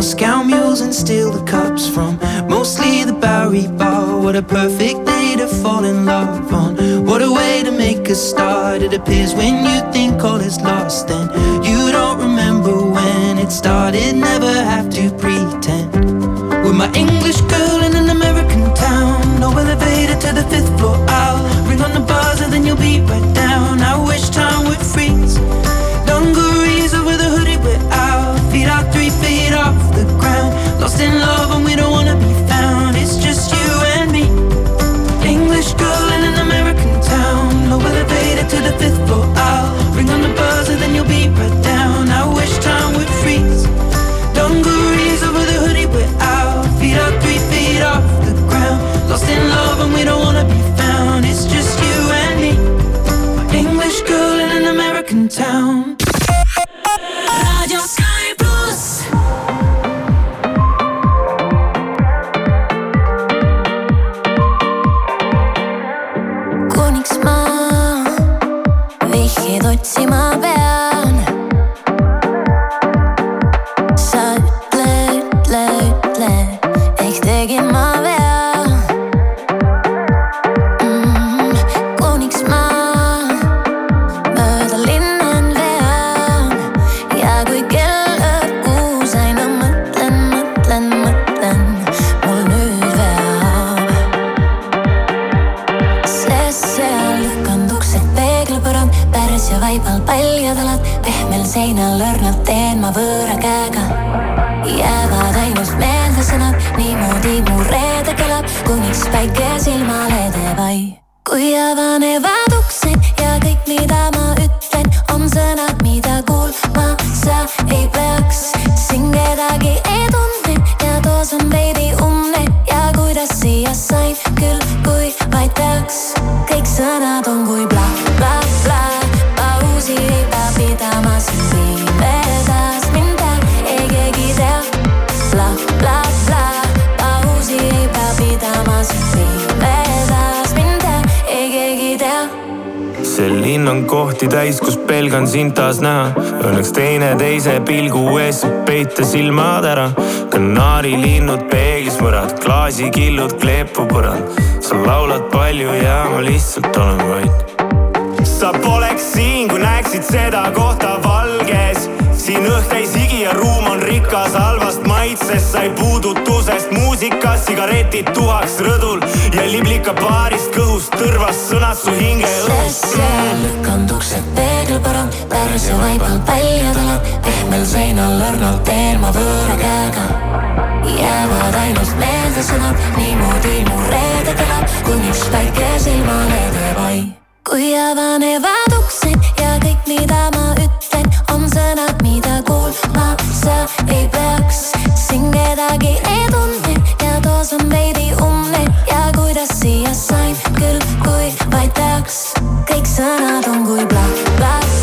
Moscow mules and steal the cups from mostly the Bowery Bar. What a perfect day to fall in love on. What a way to make a start. It appears when you think all is lost, then you don't remember when it started. Never have to pretend. With my English girl in an American town, no elevator to the fifth floor. I'll ring on the buzzer, then you'll be right down. I wish time would freeze. Kohti täis, kus pelgan sind taas näha. Õnneks teineteise pilgu ees saab peita silmad ära. kanaarilinnud peeglis mõrad, klaasikillud kleepu põrand. sa laulad palju ja ma lihtsalt olen vait. sa poleks siin, kui näeksid seda kohta valges. siin õhk täis higi ja ruum on rikas halvast maitsest, sai puudutusest muusikas, sigaretid tuhaks rõdul ja liblika baarist kõhust tõrvast sõnad su hinge õhust. sest seal lükanud uksed peeglipõrand, pärs ja vaibal paljad alad, pehmel seinal õrnalt teen ma võõra käega. jäävad ainult meelde sõnad, niimoodi mu reede kõlab, kuniks päike silmale teeb ai. kui avanevad uksed ja kõik, mida ma ütlen, on sõnad, mida kuulma sa ei peaks. siin kedagi ei tunne ja toas on veidi umne ja kuidas siia sain küll, kui vaid peaks. kõik sõnad on kui bla, bla,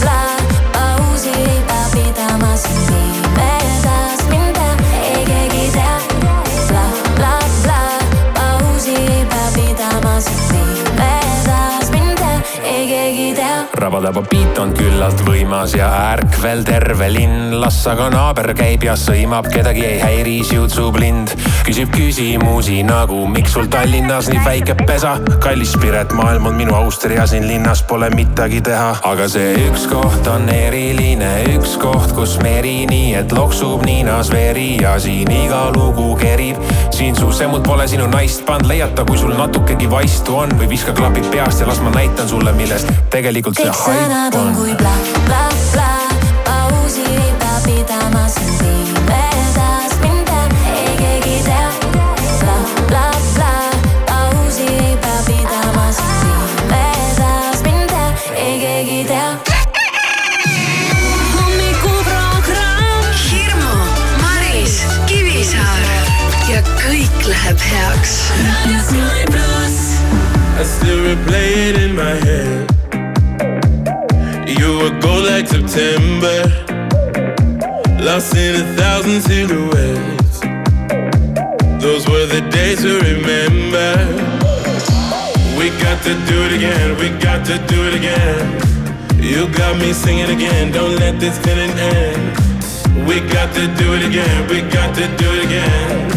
tea. rabadaba beat on küllalt võimas ja ärkvel terve linn. las aga naaber käib ja sõimab, kedagi ei häiri, siutsub lind. küsib küsimusi nagu, miks sul Tallinnas nii väike pesa? kallis Piret, maailm on minu Austria, siin linnas pole midagi teha. aga see üks koht on eriline, üks koht, kus meri nii, et loksub niinas veri ja siin iga lugu kerib. Siin su semmud pole sinu naist pannud, leiata, kui sul natukegi vaistu on või viska klapid peast ja las ma näitan sulle, millest tegelikult see kõik sõnad haip on on. kui bla, bla, bla, pausi ei pea pidama siin kõik läheb heaks. Radio Sky pluss. I still replay it in my head. You were gold like September, lost in a thousand silhouettes. Those were the days to remember. We got to do it again, we got to do it again. You got me singing again, don't let this feeling end. We got to do it again, we got to do it again.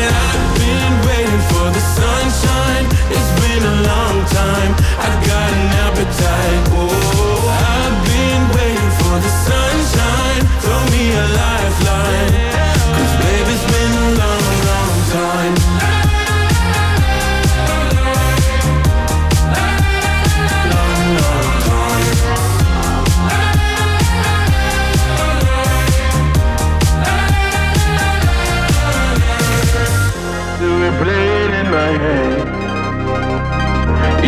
I got an appetite. Whoa.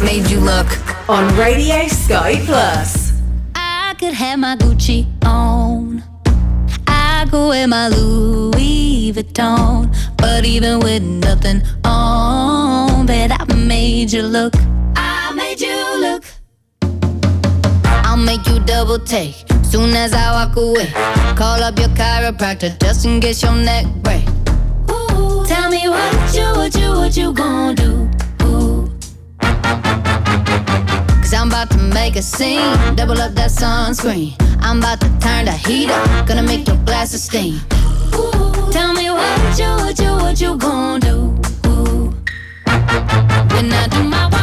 Heat up. This has made you look. On Radio Sky Plus. I could have my Gucci on. I could wear my Louis Vuitton. But even with nothing on, bet I made you look. I made you look. I'll make you double take. Soon as I walk away, call up your chiropractor just in case your neck break. Ooh, tell me what you, what you, what you gonna do? Cause I'm about to make a scene. Double up that sunscreen. I'm about to turn the heat up. Gonna make your glasses steam. Ooh, tell me what you, what you, what you gonna do? When I do my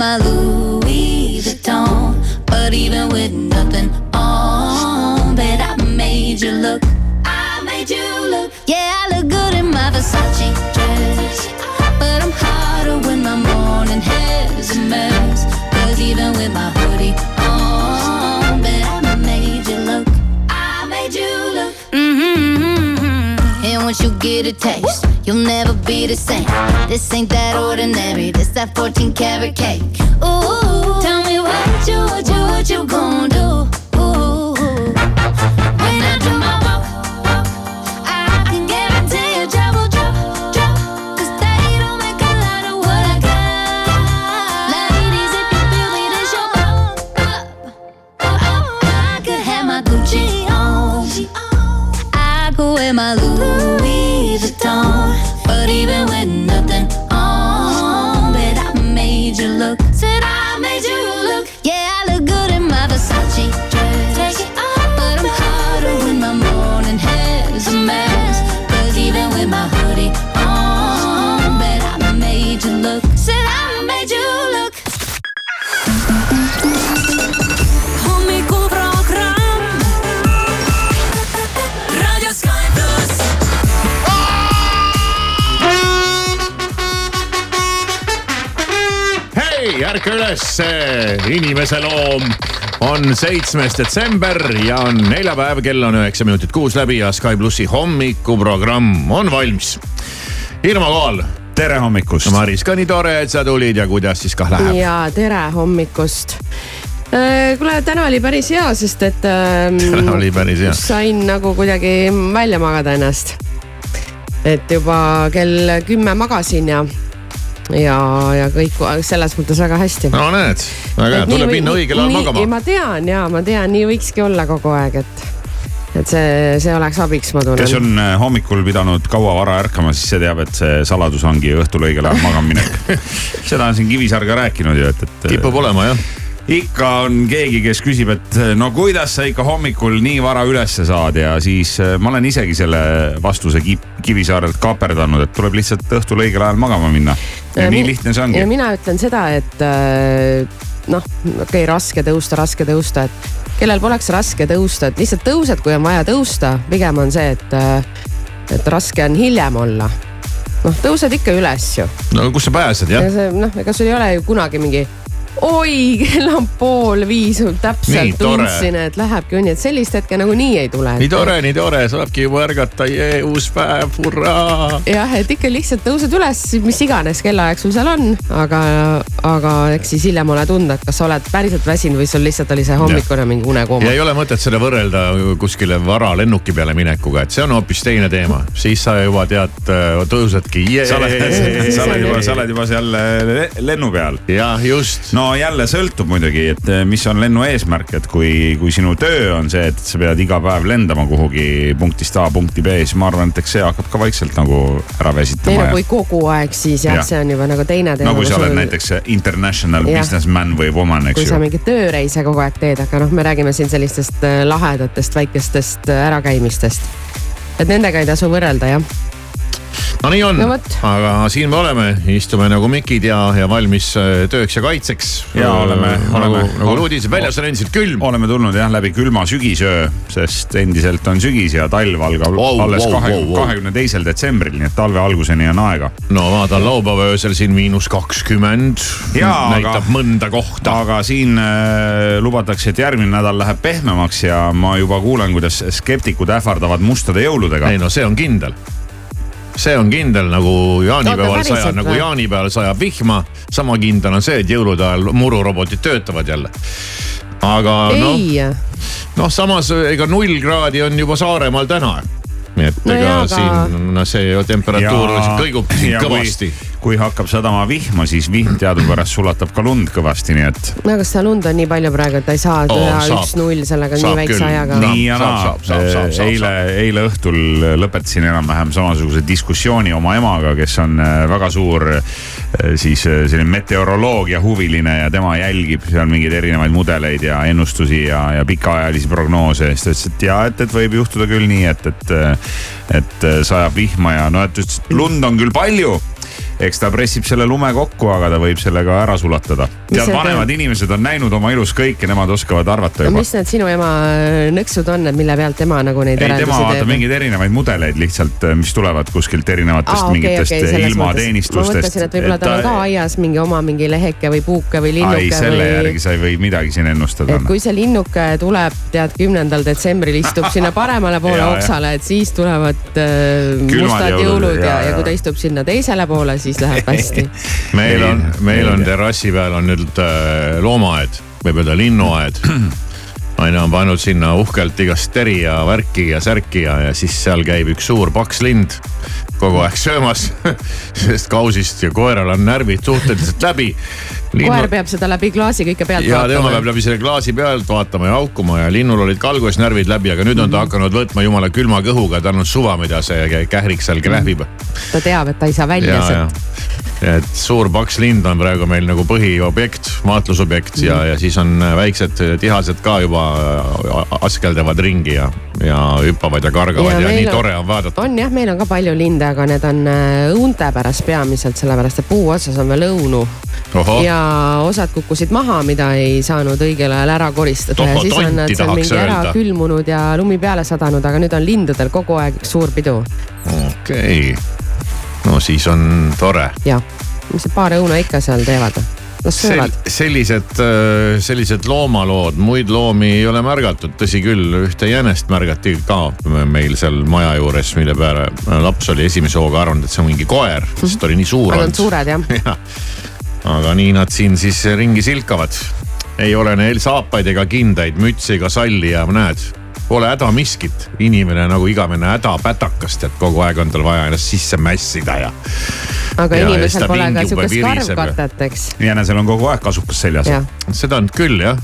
my Louis Vuitton. But even with nothing on, bet I made you look. I made you look. Yeah, I look good in my Versace dress. But I'm hotter when my morning hair's a mess. Cause even with my get a taste, you'll never be the same. This ain't that ordinary, this that 14 karat cake. Ooh, tell me what you, what you, what you gon' do? Ärka üles, inimese loom. on seitsmes detsember ja on neljapäev, kell on üheksa minutit kuus läbi ja Sky plussi hommikuprogramm on valmis. Irma Kool. tere hommikust. Maris ka nii tore, et sa tulid ja kuidas siis kah läheb? ja tere hommikust äh, kuule, täna oli päris hea, sest et ähm,. täna oli päris hea. sain nagu kuidagi välja magada ennast. et juba kell kümme magasin ja ja, ja kõik selles mõttes väga hästi. no näed, väga hea, tuleb minna õigel ajal magama. ma tean ja ma tean, nii võikski olla kogu aeg, et et see, see oleks abiks, ma tunnen. kes on äh, hommikul pidanud kaua vara ärkama, siis see teab, et see saladus ongi õhtul õigel ajal magama minek seda on siin Kivisaar ka rääkinud ju, et, et. kipub olema jah ikka on keegi, kes küsib, et no kuidas sa ikka hommikul nii vara ülesse saad ja siis äh, ma olen isegi selle vastuse Kivisaarelt kaaperdanud, et tuleb lihtsalt õhtul õigel ajal magama minna. Ja, ja nii lihtne see ongi. ja mina ütlen seda, et äh, noh, okei okay,, raske tõusta, raske tõusta, et kellel poleks raske tõusta, et lihtsalt tõused, kui on vaja tõusta, pigem on see, et, äh, et raske on hiljem olla noh, tõused ikka üles ju. no kus sa pääsed jah? noh, ega sul ei ole ju kunagi mingi oi, kell on pool viis, täpselt tundsin, et lähebki õnni, et sellist hetke nagunii ei tule. nii tore, nii tore, saabki juba ärgata, jee, uus päev, hurraa. jah, et ikka lihtsalt tõused üles, mis iganes kellaaeg sul seal on, aga, aga eks siis hiljem ole tunda, et kas sa oled päriselt väsinud või sul lihtsalt oli see hommikune mingi unekooma. ja ei ole mõtet seda võrrelda kuskile varalennuki peale minekuga, et see on hoopis teine teema, siis sa juba tead, tõusedki. sa oled, sa oled juba, sa oled juba seal lennu peal. jah, just no no jälle sõltub muidugi, et eh, mis on lennu eesmärk, et kui, kui sinu töö on see, et sa pead iga päev lendama kuhugi punktist A punkti B, siis ma arvan, et eks see hakkab ka vaikselt nagu ära väsitama. ei no kui kogu aeg, siis jah ja., see on juba nagu teine teema. no kui sa oled sul... näiteks international ja. businessman või woman, eks ju. kui sa mingeid tööreise kogu aeg teed, aga noh, me räägime siin sellistest äh, lahedatest väikestest ärakäimistest. et nendega ei tasu võrrelda jah no nii on no,, aga siin me oleme, istume nagu mikid ja, ja valmis äh, tööks ja kaitseks. ja oleme, nagu, oleme. nagu luudis, väljas on endiselt külm. oleme tulnud jah läbi külma sügisöö, sest endiselt on sügis ja talv algab wow, alles kahekümne teisel detsembril, nii et talve alguseni on aega. no vaatan laupäeva öösel siin miinus kakskümmend. näitab aga, mõnda kohta. aga siin äh, lubatakse, et järgmine nädal läheb pehmemaks ja ma juba kuulen, kuidas skeptikud ähvardavad mustade jõuludega. ei no see on kindel see on kindel nagu jaanipäeval sajab, nagu jaanipäeval sajab vihma. sama kindel on see, et jõulude ajal mururobotid töötavad jälle. aga noh, noh samas ega null kraadi on juba Saaremaal täna nii et no ega jaa, siin no see temperatuur ja, kõigub kõvasti. kui hakkab sadama vihma, siis vihm teadupärast sulatab ka lund kõvasti, nii et. no aga seda lund on nii palju praegu, et ta ei saa teha oh, üks-null sellega saab nii väikse ajaga. nii ja naa, eile, eile õhtul lõpetasin enam-vähem samasuguse diskussiooni oma emaga, kes on äh, väga suur äh, siis äh, selline meteoroloogia huviline ja tema jälgib seal mingeid erinevaid mudeleid ja ennustusi ja, ja pikaajalisi prognoose ja siis ta ütles, et ja, et, et võib juhtuda küll nii, et, et et sajab vihma ja no, et ütles, et lund on küll palju eks ta pressib selle lume kokku, aga ta võib selle ka ära sulatada. tead, vanemad teeb? inimesed on näinud oma elus kõike, nemad oskavad arvata juba. mis need sinu ema nõksud on, et mille pealt tema nagu neid ei, tema vaatab mingeid erinevaid mudeleid lihtsalt, äh, mis tulevad kuskilt erinevatest Aa, okay, mingitest okay, ilmateenistustest. ma mõtlesin, et võib-olla tal on ka aias mingi oma mingi leheke või puuke või linnuke. ei, selle või... järgi sa ei või midagi siin ennustada. et kui see linnuke tuleb, tead, kümnendal detsembril istub sinna paremale poole oksale, et siis tulevad äh, mustad jõulud, jõulud ja, ja, ja kui ta istub sinna teisele poole, siis siis läheb hästi. Meil on, meil on terrassi peal on nüüd äh, loomaaed, võib öelda linnuaed. Naine on pannud sinna uhkelt igast teri ja värki ja särki ja, ja siis seal käib üks suur paks lind kogu aeg söömas sellest kausist ja koeral on närvid suhteliselt läbi. Linnu... koer peab seda läbi klaasi kõike pealt ja, vaatama. ja tema peab läbi selle klaasi pealt vaatama ja haukuma ja linnul olid ka alguses närvid läbi, aga nüüd on ta mhm. hakanud võtma jumala külma kõhuga, tal on suva, mida see kährik seal krähvib. ta teab, et ta ei saa välja sealt et suur paks lind on praegu meil nagu põhiobjekt, vaatlusobjekt mm. ja, ja siis on väiksed tihased ka juba askeldavad ringi ja, ja hüppavad ja kargavad ja, ja nii on, tore on vaadata. on jah, meil on ka palju linde, aga need on äh, õunte pärast peamiselt, sellepärast et puu otsas on veel õunu. ja osad kukkusid maha, mida ei saanud õigel ajal ära koristada Toho, ja siis on nad seal mingi ära öelda. külmunud ja lumi peale sadanud, aga nüüd on lindudel kogu aeg suur pidu. okei okay., no siis on tore. jah, mis see paar õuna ikka seal teevad las söövad Sel,. sellised, äh, sellised loomalood, muid loomi ei ole märgatud, tõsi küll, ühte jänest märgati ka meil seal maja juures, mille peale laps oli esimese hooga arvanud, et see on mingi koer, sest ta oli nii suur olnud. Nad on suured jah ja. Aga nii nad siin siis ringi silkavad. ei ole neil saapaid ega kindaid, mütsi ega salli ja näed pole häda miskit, inimene nagu igavene hädapätakas, tead kogu aeg on tal vaja ennast sisse mässida ja. aga ja inimesel pole ka sihukest karvkatet, eks. jänesel on kogu aeg kasukas seljas. seda on küll jah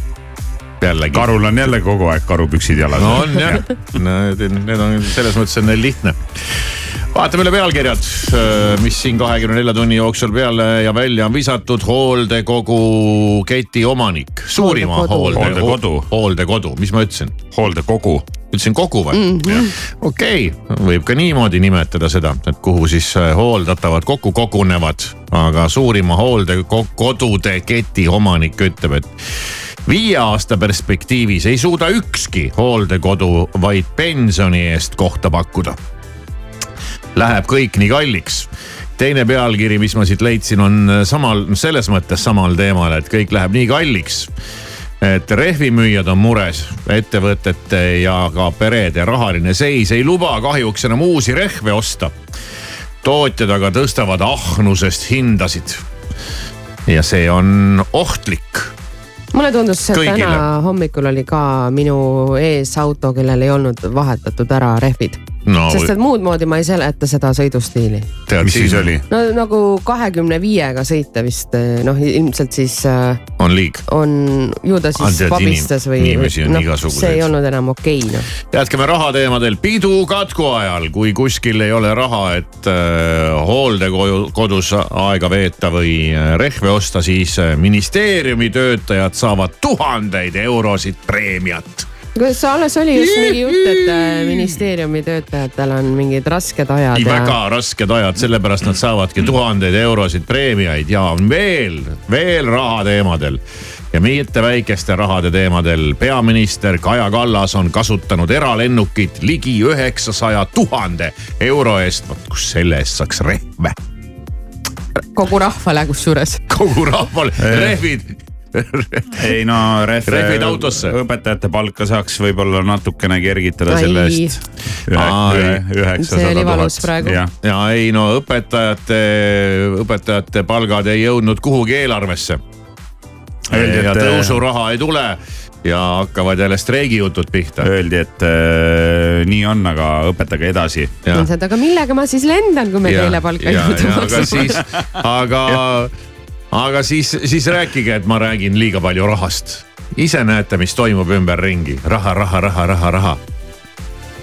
jällegi. karul on jälle kogu aeg karupüksid jalas. no on jah, need, need on selles mõttes on neil lihtne vaatame üle pealkirjad, äh, mis siin kahekümne nelja tunni jooksul peale ja välja on visatud. hooldekogu keti omanik, suurima hooldekodu, hooldekodu, hooldekodu, mis ma ütlesin? hooldekogu ütlesin kogu või mm -hmm.? okei okay., võib ka niimoodi nimetada seda, et kuhu siis äh, hooldatavad kokku kogunevad, aga suurima hooldekodude keti omanik ütleb, et viie aasta perspektiivis ei suuda ükski hooldekodu vaid pensioni eest kohta pakkuda läheb kõik nii kalliks teine pealkiri, mis ma siit leidsin, on samal, selles mõttes samal teemal, et kõik läheb nii kalliks. et rehvimüüjad on mures, ettevõtete ja ka perede rahaline seis ei luba kahjuks enam uusi rehve osta. tootjad aga tõstavad ahnusest hindasid. ja see on ohtlik mulle tundus, et Kõigile. täna hommikul oli ka minu ees auto, kellel ei olnud vahetatud ära rehvid no,. sest et muud moodi ma ei seleta seda sõidustiili. mis siis oli? no nagu kahekümne viiega sõita vist noh, ilmselt siis äh,. on liig. on, ju ta siis Andjad, vabistas või. inimesi on no, igasuguseid. see ei olnud enam okei okay, noh. jätkame rahateemadel, pidu katku ajal, kui kuskil ei ole raha, et äh, hooldekodus aega veeta või rehve osta, siis ministeeriumi töötajad saavad tuhandeid eurosid preemiat kas alles oli just mingi jutt, et äh, ministeeriumi töötajatel on mingid rasked ajad? Ja... väga rasked ajad, sellepärast nad saavadki tuhandeid eurosid preemiaid ja veel, veel raha teemadel ja mitte väikeste rahade teemadel. peaminister Kaja Kallas on kasutanud eralennukit ligi üheksasaja tuhande euro eest. vot kus selle eest saaks rehve kogu rahvale kusjuures. kogu rahvale, rehvid ei no rehv. rehvid autosse. õpetajate palka saaks võib-olla natukene kergitada selle eest. üheksasada tuhat. ja, ja ei no õpetajate, õpetajate palgad ei jõudnud kuhugi eelarvesse. Öeldi, et tõusuraha ei tule ja hakkavad jälle streigijutud pihta. Öeldi, et äh, nii on, aga õpetage edasi. aga millega ma siis lendan, kui me teile palka ei jõudu maksma? aga, aga aga siis, siis rääkige, et ma räägin liiga palju rahast. ise näete, mis toimub ümberringi, raha, raha, raha, raha, raha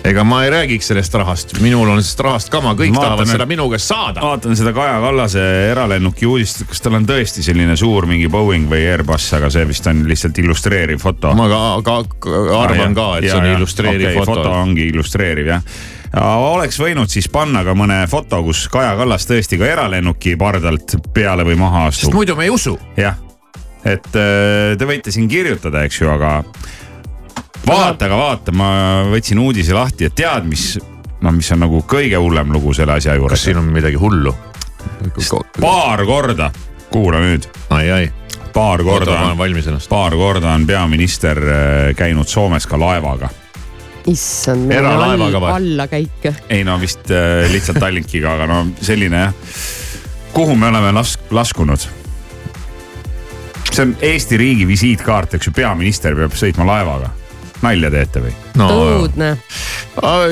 ega ma ei räägiks sellest rahast, minul on sellest rahast kama, kõik vaatan, tahavad seda minu käest saada. vaatan seda Kaja Kallase eralennuki uudist, kas tal on tõesti selline suur mingi Boeing või Airbus, aga see vist on lihtsalt illustreeriv foto. ma ka, ka arvan ah, ka, et ja, see on ja, illustreeriv okay, foto. foto ongi illustreeriv jah oleks võinud siis panna ka mõne foto, kus Kaja Kallas tõesti ka eralennuki pardalt peale või maha astub. sest muidu me ei usu. jah, et äh, te võite siin kirjutada, eks ju, aga vaata, aga vaata, ma võtsin uudise lahti, et tead, mis, noh, mis on nagu kõige hullem lugu selle asja juures. kas siin on midagi hullu? paar korda, kuula nüüd. ai, ai paar korda, paar korda on peaminister äh, käinud Soomes ka laevaga issand, meil on all, allakäik. ei no vist äh, lihtsalt Tallinkiga, aga no selline jah. kuhu me oleme las-, laskunud? see on Eesti riigi visiitkaart, eks ju, peaminister peab sõitma laevaga. Nalja teete või? no õudne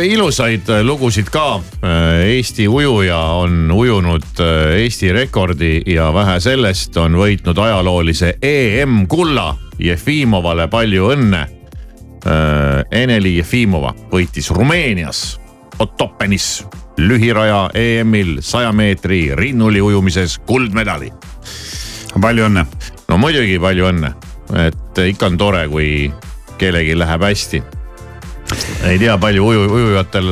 ilusaid äh, lugusid ka. Äh, Eesti ujuja on ujunud äh, Eesti rekordi ja vähe sellest, on võitnud ajaloolise EM-kulla. Jefimovale palju õnne Eneli Jefimova võitis Rumeenias Ottopenis lühiraja EM-il saja meetri rinnuli ujumises kuldmedali. palju õnne. no muidugi palju õnne, et ikka on tore, kui kellelgi läheb hästi ei tea, palju uju, ujujatel,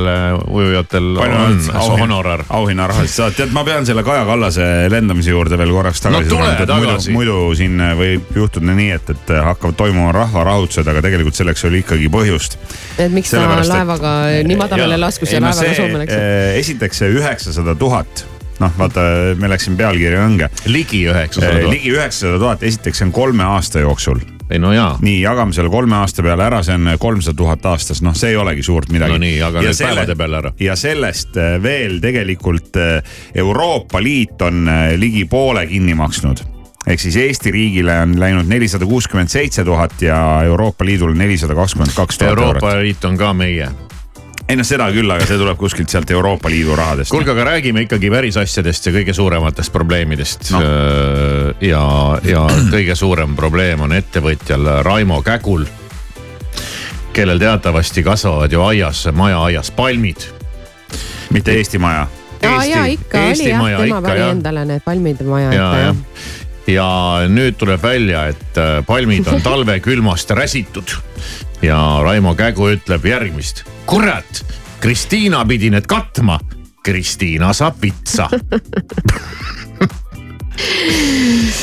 ujujatel palju on honorar. auhinnarahast saad, tead, ma pean selle Kaja Kallase lendamise juurde veel korraks tagasi no, tulema. muidu, muidu siin võib juhtuda nii, et, et hakkavad toimuma rahvarahutused, aga tegelikult selleks oli ikkagi põhjust. et miks ta laevaga nii madalale laskus ja laevaga Soome läks? Eh, esiteks see üheksasada tuhat noh, vaata, me läksime pealkirja õnge. ligi üheksasada tuhat. ligi üheksasada tuhat, esiteks see on kolme aasta jooksul ei no jaa. nii, jagame selle kolme aasta peale ära, see on kolmsada tuhat aastas, noh, see ei olegi suurt midagi. no nii, jaga nüüd päevade peale ära. ja sellest veel tegelikult Euroopa Liit on ligi poole kinni maksnud ehk siis Eesti riigile on läinud nelisada kuuskümmend seitse tuhat ja Euroopa Liidule nelisada kakskümmend kaks tuhat eurot. Euroopa Liit on ka meie ei noh, seda küll, aga see tuleb kuskilt sealt Euroopa Liidu rahadest. kuulge, aga räägime ikkagi päris asjadest ja kõige suurematest probleemidest. No.. ja, ja kõige suurem probleem on ettevõtjal Raimo Kägul, kellel teatavasti kasvavad ju aias, majaaias palmid. mitte Eesti maja. ja, ja ikka Eesti oli jah, tema pani endale need palmid maja ette jah. Ja nüüd tuleb välja, et äh, palmid on talvekülmast räsitud ja Raimo Kägu ütleb järgmist. kurat, Kristiina pidi need katma. Kristiina saab vitsa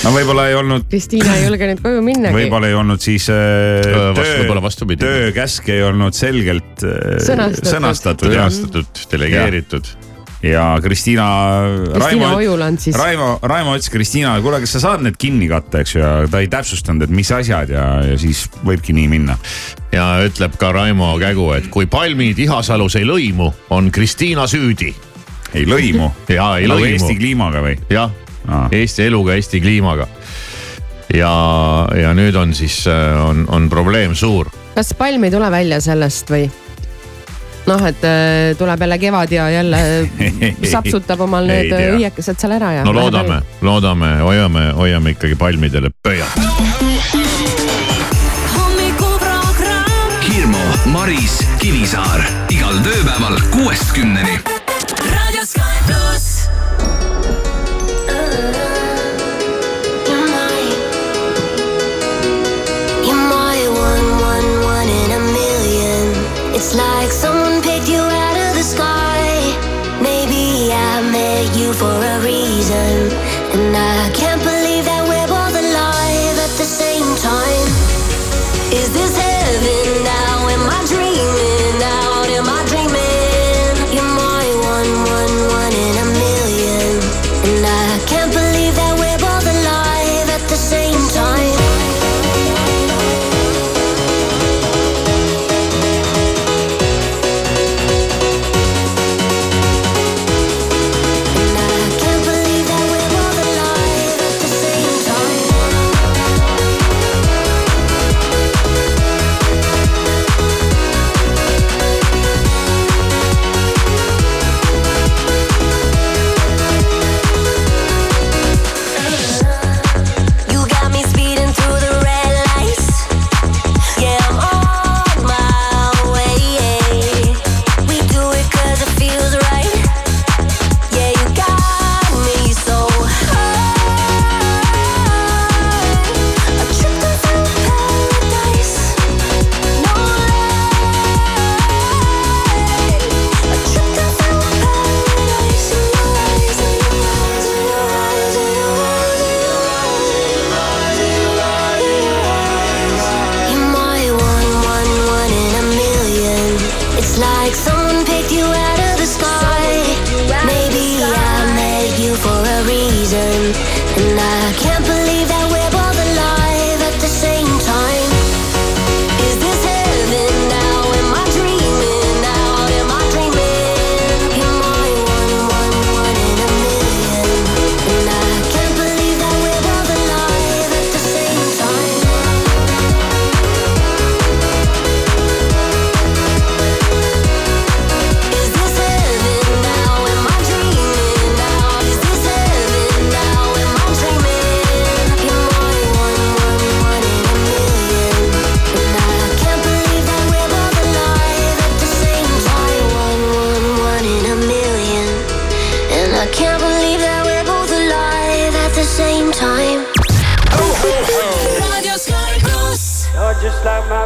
no võib-olla ei olnud. Kristiina ei julge nüüd koju minnagi. võib-olla ei olnud siis äh, töö, töökäsk ei olnud selgelt äh, sõnastatud, sõnastatud, sõnastatud, delegeeritud ja Kristiina. Kristiina Ojuland siis. Raimo, Raimo ütles Kristiinale, kuule, kas sa saad need kinni katta, eks ju, ja ta ei täpsustanud, et mis asjad ja, ja siis võibki nii minna. ja ütleb ka Raimo Kägu, et kui palmid Ihasalus ei lõimu, on Kristiina süüdi. ei lõimu? ja ei nagu lõimu. Eesti kliimaga või? jah, Eesti eluga, Eesti kliimaga. ja, ja nüüd on siis, äh, on, on probleem suur. kas palm ei tule välja sellest või? Noh, et äh, tuleb jälle kevad ja jälle sapsutab omal need õiekesed seal ära ja. no loodame, loodame, hoiame, hoiame ikkagi palmidele pöialt. Hirmu, Maris, Kivisaar igal tööpäeval kuuest kümneni. raadio Sky pluss. It's like someone you for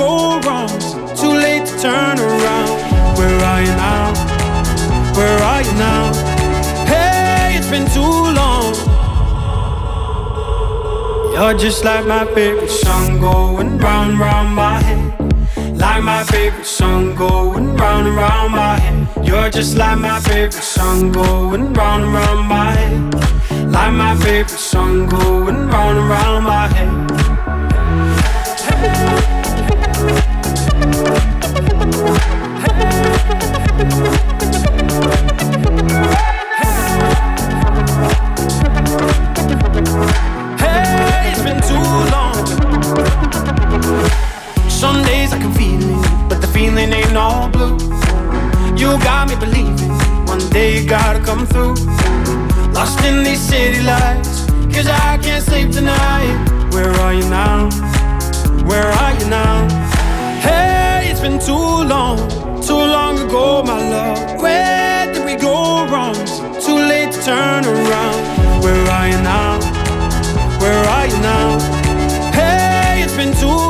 go wrong? Too late to turn around. Where are you now? Where are you now? Hey, it's been too long. You're just like my favorite song going round round my head. Like my favorite song going round and round my head. You're just like my favorite song going round and round my head. Like my favorite song going round and round my head. Hey, ain't all blue. You got me believing one day you gotta come through. Lost in these city lights, cause I can't sleep tonight. Where are you now? Where are you now? Hey, it's been too long, too long ago, my love. Where did we go wrong? Too late to turn around. Where are you now? Where are you now? Hey, it's been too.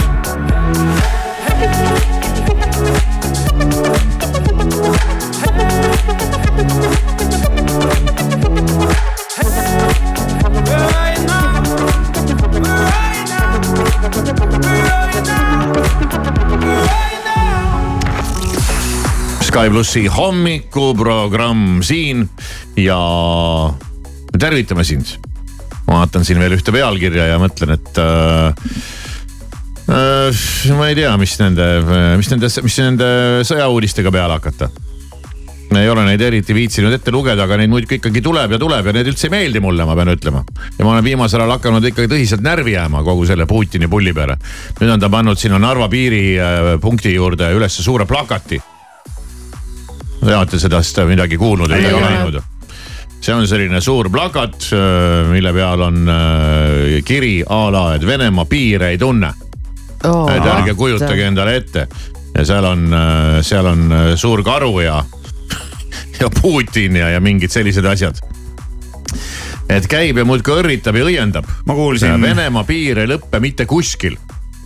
Sky plussi hommikuprogramm siin ja tervitame sind. ma vaatan siin veel ühte pealkirja ja mõtlen, et äh, äh, ma ei tea, mis nende, mis nende, mis nende sõjauudistega peale hakata ei ole neid eriti viitsinud ette lugeda, aga neid muidugi ikkagi tuleb ja tuleb ja need üldse ei meeldi mulle, ma pean ütlema. ja ma olen viimasel ajal hakanud ikkagi tõsiselt närvi jääma kogu selle Putini pulli peale. nüüd on ta pannud sinna Narva piiripunkti juurde ülesse suure plakati. Te olete sellest midagi kuulnud või näinud? see on selline suur plakat, mille peal on äh, kiri a la, et Venemaa piire ei tunne oh,. et ärge kujutage endale ette ja seal on, seal on äh, suur karu ja, ja Putin ja, ja mingid sellised asjad. et käib ja muudkui õrritab ja õiendab. ma kuulsin. Venemaa piir ei lõppe mitte kuskil.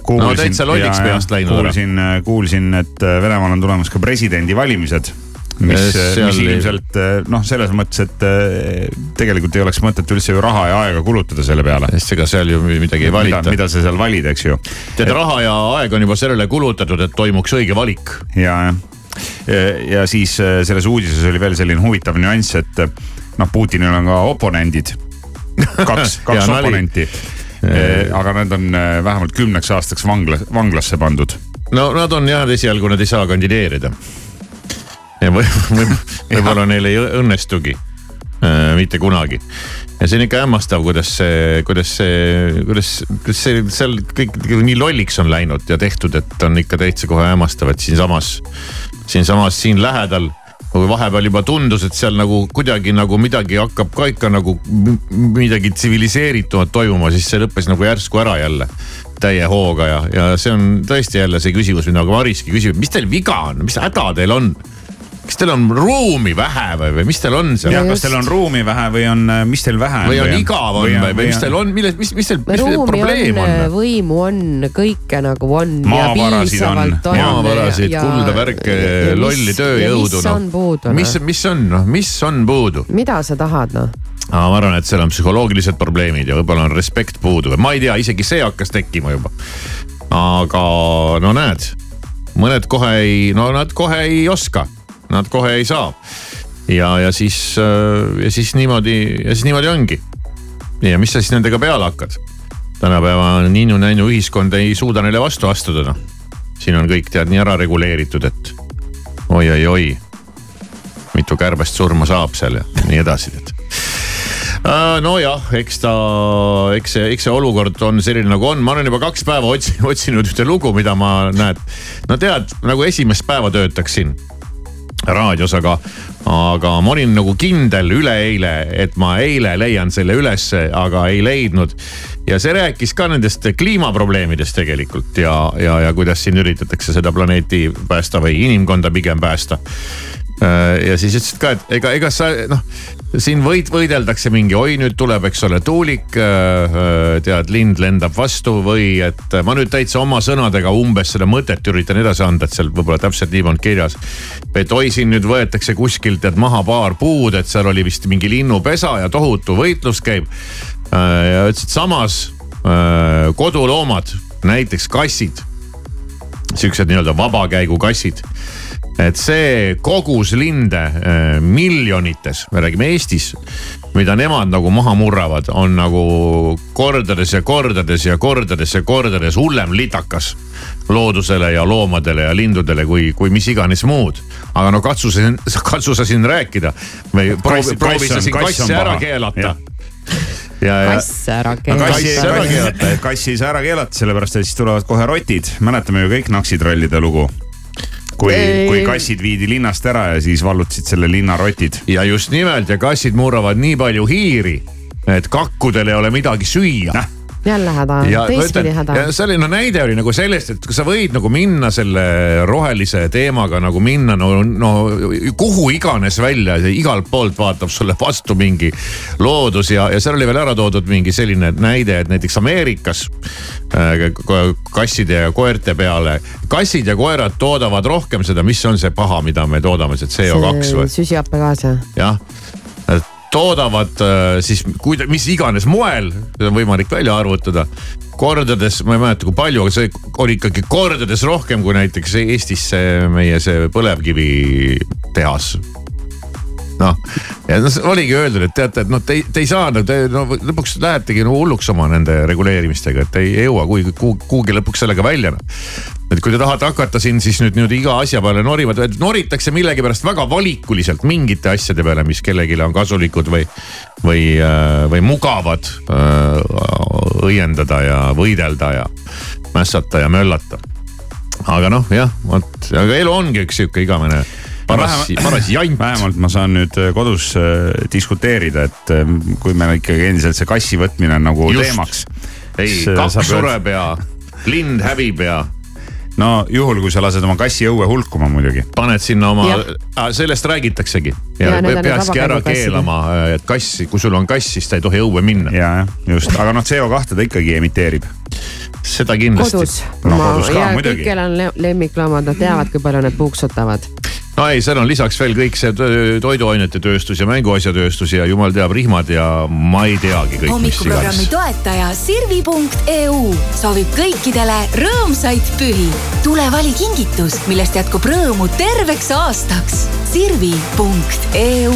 Kuulsin, no täitsa lolliks peast läinud. kuulsin, kuulsin, et äh, Venemaal on tulemas ka presidendivalimised mis, mis ilmselt noh, selles mõttes, et tegelikult ei oleks mõtet üldse ju raha ja aega kulutada selle peale. sest ega seal ju midagi ei valita. mida sa seal valid, eks ju. tead, raha ja aeg on juba sellele kulutatud, et toimuks õige valik. ja, jah. ja siis selles uudises oli veel selline huvitav nüanss, et noh, Putinil on ka oponendid. kaks, kaks oponenti. aga nad on vähemalt kümneks aastaks vangla, vanglasse pandud. no nad on jah, esialgu nad ei saa kandideerida ja võib-olla võib, võib neil ei õnnestugi äh, mitte kunagi. ja see on ikka hämmastav, kuidas see, kuidas see, kuidas, kuidas see seal kõik nii lolliks on läinud ja tehtud, et on ikka täitsa kohe hämmastav, et siinsamas, siinsamas siin lähedal kui vahepeal juba tundus, et seal nagu kuidagi nagu midagi hakkab ka ikka nagu midagi tsiviliseeritumat toimuma, siis see lõppes nagu järsku ära jälle täie hooga ja, ja see on tõesti jälle see küsimus, mida ka Mariski küsib, mis teil viga on, mis häda teil on? Kas teil on ruumi vähe või, või mis teil on seal? ja kas teil on ruumi vähe või on, mis teil vähe on? või on igav on või, või, või mis teil on, milles, mis, mis teil, mis teil probleem on, on?? võimu on, kõike nagu on. maavarasid on. maavarasid, kulda, värke, lolli tööjõudu. mis on puudu? mis, mis on, noh, mis on puudu? mida sa tahad, noh? ma arvan, et seal on psühholoogilised probleemid ja võib-olla on respekt puudu või ma ei tea, isegi see hakkas tekkima juba. aga no näed, mõned kohe ei, no nad kohe ei oska nad kohe ei saa. ja, ja siis, ja siis niimoodi, ja siis niimoodi ongi. ja mis sa siis nendega peale hakkad? tänapäeva ninnu-nännu ühiskond ei suuda neile vastu astuda noh. siin on kõik tead nii ära reguleeritud, et oi-oi-oi. mitu kärbest surma saab seal ja nii edasi, tead nojah, eks ta, eks see, eks see olukord on selline nagu on, ma olen juba kaks päeva otsi, otsinud ühte lugu, mida ma näed. no tead, nagu esimest päeva töötaksin raadios, aga, aga ma olin nagu kindel üleeile, et ma eile leian selle ülesse, aga ei leidnud. ja see rääkis ka nendest kliimaprobleemidest tegelikult ja, ja, ja kuidas siin üritatakse seda planeeti päästa või inimkonda pigem päästa Äh, ja siis ütlesid ka, et ega, ega sa noh, siin võid, võideldakse mingi, oi nüüd tuleb, eks ole, tuulik. Äh, äh, tead, lind lendab vastu või et ma nüüd täitsa oma sõnadega umbes seda mõtet üritan edasi anda, et seal võib-olla täpselt nii polnud kirjas. et oi, siin nüüd võetakse kuskilt tead maha paar puud, et seal oli vist mingi linnupesa ja tohutu võitlus käib. ja ütlesid samas koduloomad, näiteks kassid, siuksed nii-öelda vabakäigukassid et see kogus linde äh, miljonites, me räägime Eestis, mida nemad nagu maha murravad, on nagu kordades ja kordades ja kordades ja kordades hullem litakas loodusele ja loomadele ja lindudele kui, kui mis iganes muud. aga no katsu sa, katsu sa siin rääkida või proovi, proovi sa siin kassi ära keelata ja, ja. kass ära keelata. kassi ära keelata, kassi ei saa ära keelata, sellepärast et siis tulevad kohe rotid. mäletame ju kõik naksitrallide lugu kui, kui kassid viidi linnast ära ja siis vallutasid selle linna rotid. ja just nimelt ja kassid murravad nii palju hiiri, et kakkudel ei ole midagi süüa jälle häda, teistpidi häda. ja selline näide oli nagu sellest, et sa võid nagu minna selle rohelise teemaga nagu minna no, no kuhu iganes välja, igalt poolt vaatab sulle vastu mingi loodus ja, ja seal oli veel ära toodud mingi selline näide, et näiteks Ameerikas äh, kasside ja koerte peale. kassid ja koerad toodavad rohkem seda, mis on see paha, mida me toodame, see CO2 või? süsihappegaas jah? jah toodavad äh, siis kuida-, mis iganes moel, seda on võimalik välja arvutada. kordades, ma ei mäleta, kui palju, aga see oli ikkagi kordades rohkem kui näiteks Eestis see meie see põlevkivitehas noh, ja noh, oligi öeldud, et teate, et noh, te, te ei saa, te no lõpuks lähetegi no hulluks oma nende reguleerimistega, et ei jõua kuhugi, kuhugi lõpuks sellega välja no et kui te tahate hakata siin siis nüüd niimoodi iga asja peale norima, noritakse millegipärast väga valikuliselt mingite asjade peale, mis kellelegi on kasulikud või, või, äh, või mugavad äh, õiendada ja võidelda ja mässata ja möllata. aga noh, jah, vot, aga elu ongi üks sihuke igavene paras, paras jant. vähemalt ma saan nüüd äh, kodus diskuteerida, et kui meil ikkagi endiselt see kassi võtmine on nagu Just. teemaks. ei, kaks sureb ja lind hävib ja no juhul, kui sa lased oma kassi õue hulkuma muidugi. paned sinna oma, sellest räägitaksegi. ja, ja peakski ära keelama, et kass, kui sul on kass, siis ta ei tohi õue minna. ja, jah, just, aga noh, CO2 ta ikkagi emiteerib. seda kindlasti. kodus no,, ja kõik, kellel on lemmikloomad, nad teavad, kui palju need puuksutavad no ei, seal on lisaks veel kõik see toiduainete tööstus ja mänguasjatööstus ja jumal teab, rihmad ja ma ei teagi kõik. hommikuprogrammi toetaja Sirvi.eu soovib kõikidele rõõmsaid pühi. tule vali kingitus, millest jätkub rõõmu terveks aastaks. Sirvi.eu.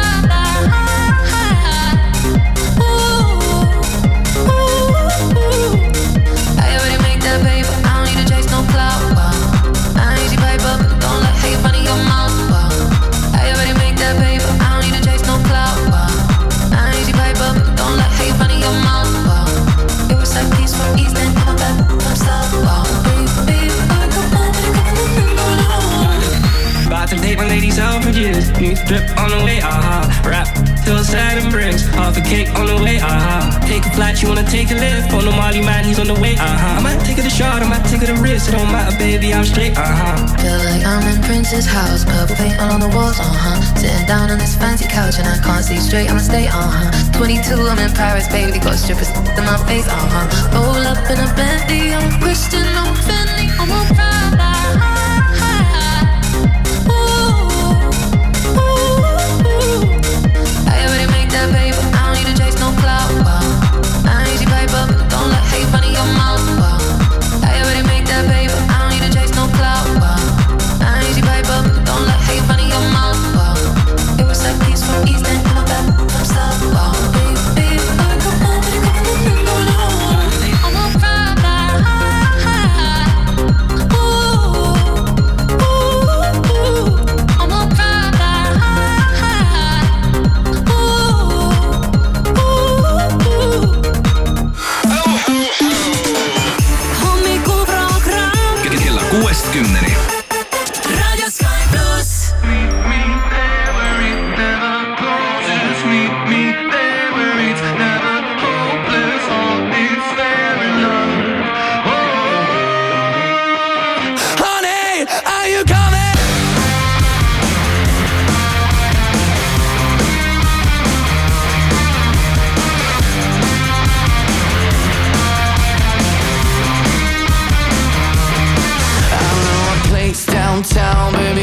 paint all on the walls, uh huh. Sitting down on this fancy couch and I can't see straight, I'ma stay, uh huh. 22, I'm in Paris, baby, got strippers in my face, uh huh. Roll up in a Bentley, I'm Christian, I'm Fendi, I'm a Prada.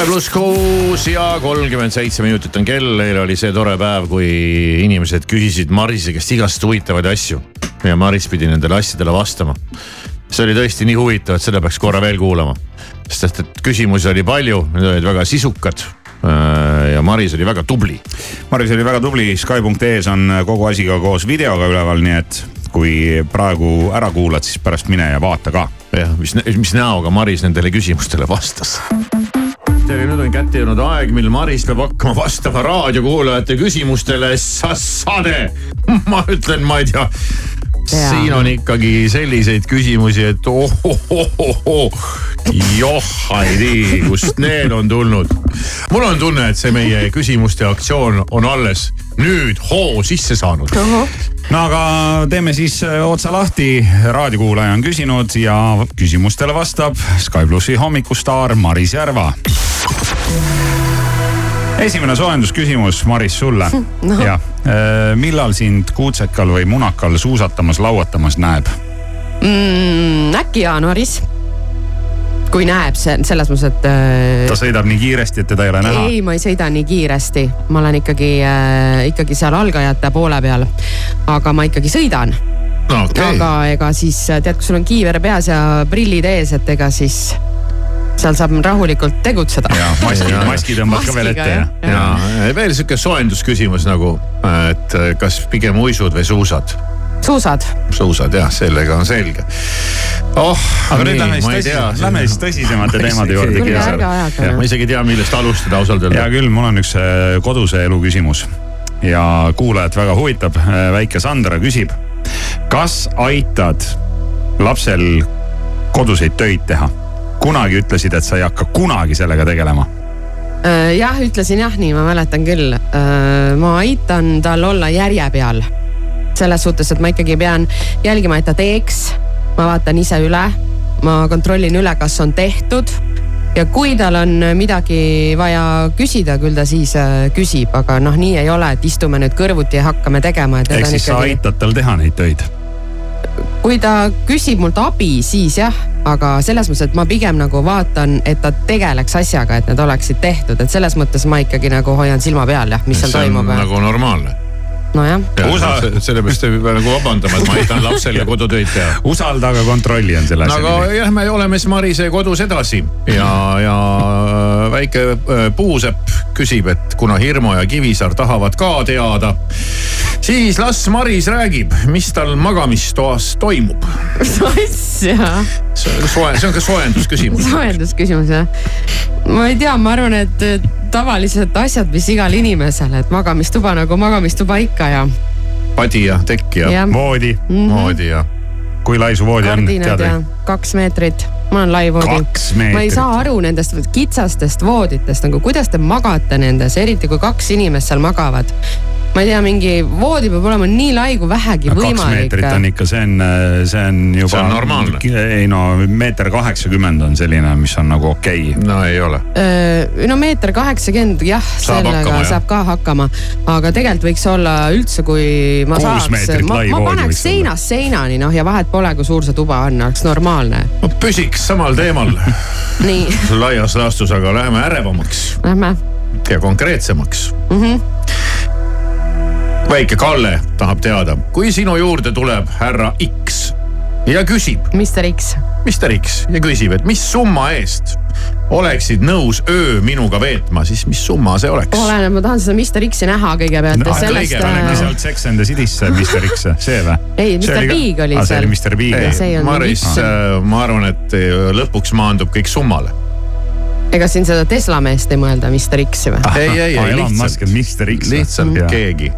Sky pluss kuus ja kolmkümmend seitse minutit on kell, eile oli see tore päev, kui inimesed küsisid Marise käest igast huvitavaid asju. ja Maris pidi nendele asjadele vastama. see oli tõesti nii huvitav, et seda peaks korra veel kuulama. sest et küsimusi oli palju, need olid väga sisukad äh, ja Maris oli väga tubli. Maris oli väga tubli, Sky.ee-s on kogu asi ka koos videoga üleval, nii et kui praegu ära kuulad, siis pärast mine ja vaata ka. jah, mis, mis näoga Maris nendele küsimustele vastas tere, nüüd on kätte jõudnud aeg, mil Maris peab hakkama vastama raadiokuulajate küsimustele. Sassade, ma ütlen, ma ei tea. siin on ikkagi selliseid küsimusi, et ohohohoho, joh, ei tea, kust need on tulnud. mul on tunne, et see meie küsimuste aktsioon on alles nüüd hoo sisse saanud. no aga teeme siis äh, otsa lahti, raadiokuulaja on küsinud ja küsimustele vastab Sky plussi hommikustaar Maris Järva esimene soojendusküsimus, Maris, sulle no.. jah, millal sind kuutsekal või munakal suusatamas, lauatamas näeb mm,? äkki jaanuaris. kui näeb, see selles mõttes, et äh,. ta sõidab nii kiiresti, et teda ei ole näha? ei, ma ei sõida nii kiiresti, ma olen ikkagi äh,, ikkagi seal algajate poole peal. aga ma ikkagi sõidan. Okay. aga ega siis tead, kui sul on kiiver peas ja prillid ees, et ega siis seal saab rahulikult tegutseda. ja maski, maski tõmbad ka veel ette ja, ja. ja veel sihuke soojendusküsimus nagu, et kas pigem uisud või suusad? suusad. suusad jah, sellega on selge. oh, aga nüüd lähme siis tõsisemate, lähme siis tõsisemate teemade juurde. ma isegi ei tea, millest alustada ausalt öelda. hea küll, mul on üks äh, koduse elu küsimus ja kuulajat väga huvitab. Äh, väike Sandra küsib, kas aitad lapsel koduseid töid teha? Kunagi ütlesid, et sa ei hakka kunagi sellega tegelema Äh, jah, ütlesin jah, nii ma mäletan küll. ma aitan tal olla järje peal. selles suhtes, et ma ikkagi pean jälgima, et ta teeks. ma vaatan ise üle, ma kontrollin üle, kas on tehtud. ja kui tal on midagi vaja küsida, küll ta siis äh, küsib, aga noh, nii ei ole, et istume nüüd kõrvuti ja hakkame tegema. ehk siis ikkagi... sa aitad tal teha neid töid? Kui ta küsib mult abi, siis jah, aga selles mõttes, et ma pigem nagu vaatan, et ta tegeleks asjaga, et need oleksid tehtud, et selles mõttes ma ikkagi nagu hoian silma peal jah, mis seal toimub. nagu normaalne nojah. sellepärast ei pea nagu vabandama, et ma aitan lapsel kodutöid teha. usalda, aga kontrolli on selle asja nimi. aga jah, me oleme siis Marise kodus edasi ja, ja väike puusepp küsib, et kuna Hirmu ja Kivisaar tahavad ka teada, siis las Maris räägib, mis tal magamistoas toimub. mis asja? see on soe, see on ka soojendusküsimus soojendusküsimus jah. ma ei tea, ma arvan, et tavalised asjad, mis igal inimesel, et magamistuba nagu magamistuba ikka ja. padi ja tekk ja, voodi mm. -hmm. voodi ja. kui lai su voodi Kardinad on, tead või? kaks meetrit mul on lai voodi. ma ei saa aru nendest kitsastest vooditest nagu, kuidas te magate nendes, eriti kui kaks inimest seal magavad ma ei tea, mingi voodi peab olema nii lai kui vähegi no, võimalik. kaks meetrit on ikka, see on, see on juba. see on normaalne. ei no meeter kaheksakümmend on selline, mis on nagu okei okay.. no ei ole. no meeter kaheksakümmend jah, sellega hakkama, saab ka hakkama, aga tegelikult võiks olla üldse, kui ma Kuus saaks, ma, ma paneks seinast seinani noh ja vahet pole, kui suur see tuba on, oleks normaalne. no püsiks samal teemal laias laastus, aga läheme ärevamaks. Lähme. ja konkreetsemaks mm. -hmm väike Kalle tahab teada, kui sinu juurde tuleb härra X ja küsib. Mister X. Mister X ja küsib, et mis summa eest oleksid nõus öö minuga veetma, siis mis summa see oleks? oleneb, ma tahan seda Mister X-i näha kõigepealt no,. sellest. kõigepealt äh... sealt Sex and the City'sse Mister X, see või? ei, Mister Big oli seal. see oli Mister Big. Maris, äh, ma arvan, et äh, lõpuks maandub kõik summale ega siin seda Tesla meest ei mõelda, Mister X-i või? ei, ei, ei, lihtsalt, lihtsalt keegi.